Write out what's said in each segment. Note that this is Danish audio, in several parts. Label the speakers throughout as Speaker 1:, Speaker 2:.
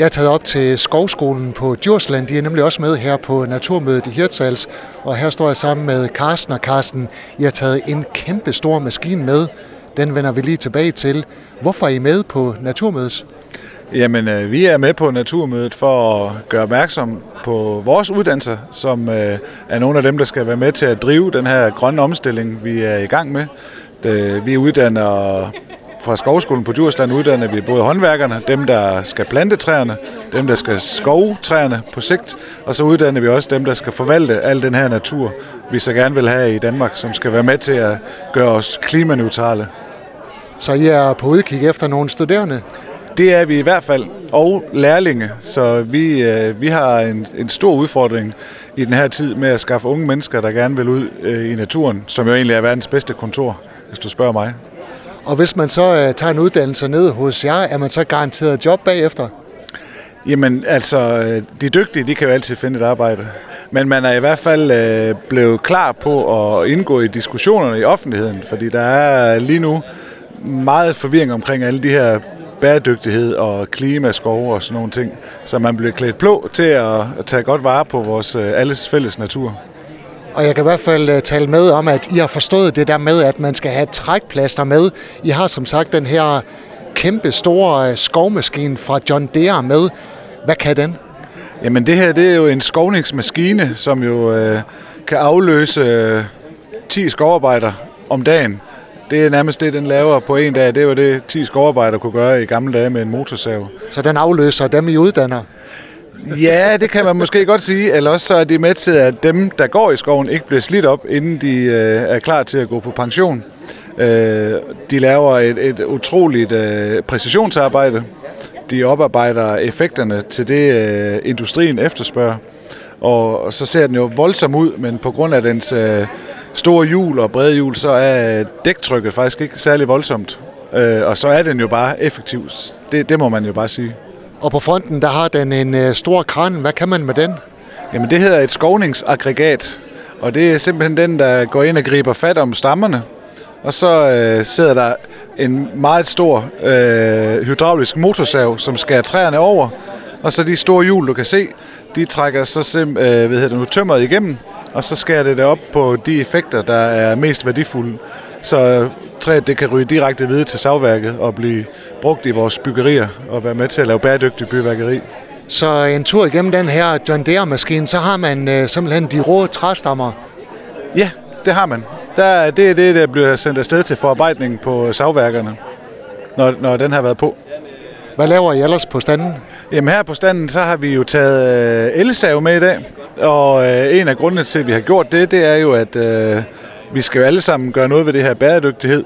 Speaker 1: Jeg er taget op til Skovskolen på Djursland. De er nemlig også med her på Naturmødet i Hirtshals. Og her står jeg sammen med Carsten og Carsten. I har taget en kæmpe stor maskine med. Den vender vi lige tilbage til. Hvorfor er I med på Naturmødet?
Speaker 2: Jamen, øh, vi er med på Naturmødet for at gøre opmærksom på vores uddannelser, som øh, er nogle af dem, der skal være med til at drive den her grønne omstilling, vi er i gang med. Vi uddanner fra Skovskolen på Djursland uddanner vi både håndværkerne, dem der skal plante træerne, dem der skal skove træerne på sigt, og så uddanner vi også dem, der skal forvalte al den her natur, vi så gerne vil have i Danmark, som skal være med til at gøre os klimaneutrale.
Speaker 1: Så I er på udkig efter nogle studerende?
Speaker 2: Det er vi i hvert fald, og lærlinge. Så vi, øh, vi har en, en stor udfordring i den her tid med at skaffe unge mennesker, der gerne vil ud øh, i naturen, som jo egentlig er verdens bedste kontor, hvis du spørger mig.
Speaker 1: Og hvis man så øh, tager en uddannelse ned hos jer, er man så garanteret job bagefter?
Speaker 2: Jamen, altså, de dygtige, de kan jo altid finde et arbejde. Men man er i hvert fald øh, blevet klar på at indgå i diskussionerne i offentligheden, fordi der er lige nu meget forvirring omkring alle de her bæredygtighed og klimaskov og sådan nogle ting. Så man bliver klædt blå til at, tage godt vare på vores øh, alles fælles natur.
Speaker 1: Og jeg kan i hvert fald uh, tale med om, at I har forstået det der med, at man skal have trækplaster med. I har som sagt den her kæmpe store uh, skovmaskine fra John Deere med. Hvad kan den?
Speaker 2: Jamen det her det er jo en skovningsmaskine, som jo uh, kan afløse uh, 10 skovarbejder om dagen. Det er nærmest det, den laver på en dag. Det var det, 10 skovarbejder kunne gøre i gamle dage med en motorsav.
Speaker 1: Så den afløser dem, I uddanner?
Speaker 2: Ja, det kan man måske godt sige. Eller også så er det med til, at dem, der går i skoven, ikke bliver slidt op, inden de øh, er klar til at gå på pension. Øh, de laver et, et utroligt øh, præcisionsarbejde. De oparbejder effekterne til det, øh, industrien efterspørger. Og, og så ser den jo voldsom ud, men på grund af dens øh, store hjul og brede hjul, så er øh, dæktrykket faktisk ikke særlig voldsomt. Øh, og så er den jo bare effektiv. Det, det må man jo bare sige.
Speaker 1: Og på fronten, der har den en øh, stor kran. Hvad kan man med den?
Speaker 2: Jamen det hedder et skovningsaggregat, og det er simpelthen den, der går ind og griber fat om stammerne. Og så øh, sidder der en meget stor øh, hydraulisk motorsav, som skærer træerne over. Og så de store hjul, du kan se, de trækker så sim, øh, hvad hedder det nu, tømmeret igennem, og så skærer det det op på de effekter, der er mest værdifulde. Så træet det kan ryge direkte videre til savværket og blive brugt i vores byggerier og være med til at lave bæredygtig byværkeri.
Speaker 1: Så en tur igennem den her John Deere-maskine, så har man øh, simpelthen de rå træstammer?
Speaker 2: Ja, det har man. Der, det er det, der bliver sendt afsted til forarbejdning på savværkerne, når, når den har været på.
Speaker 1: Hvad laver I ellers på standen?
Speaker 2: Jamen her på standen, så har vi jo taget øh, elsav med i dag. Og øh, en af grundene til, at vi har gjort det, det er jo, at øh, vi skal jo alle sammen gøre noget ved det her bæredygtighed.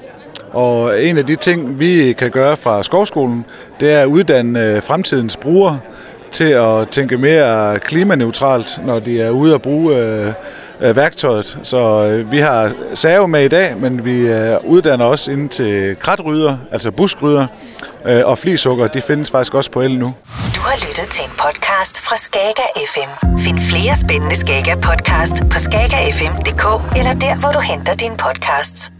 Speaker 2: Og en af de ting, vi kan gøre fra Skovskolen, det er at uddanne øh, fremtidens brugere til at tænke mere klimaneutralt, når de er ude at bruge øh, øh, værktøjet. Så øh, vi har save med i dag, men vi øh, uddanner også ind til kratryder, altså buskryder, øh, og flisukker, de findes faktisk også på el nu.
Speaker 3: Du har lyttet til en podcast fra Skager FM. Find flere spændende Skaga podcast på skagafm.dk eller der, hvor du henter dine podcasts.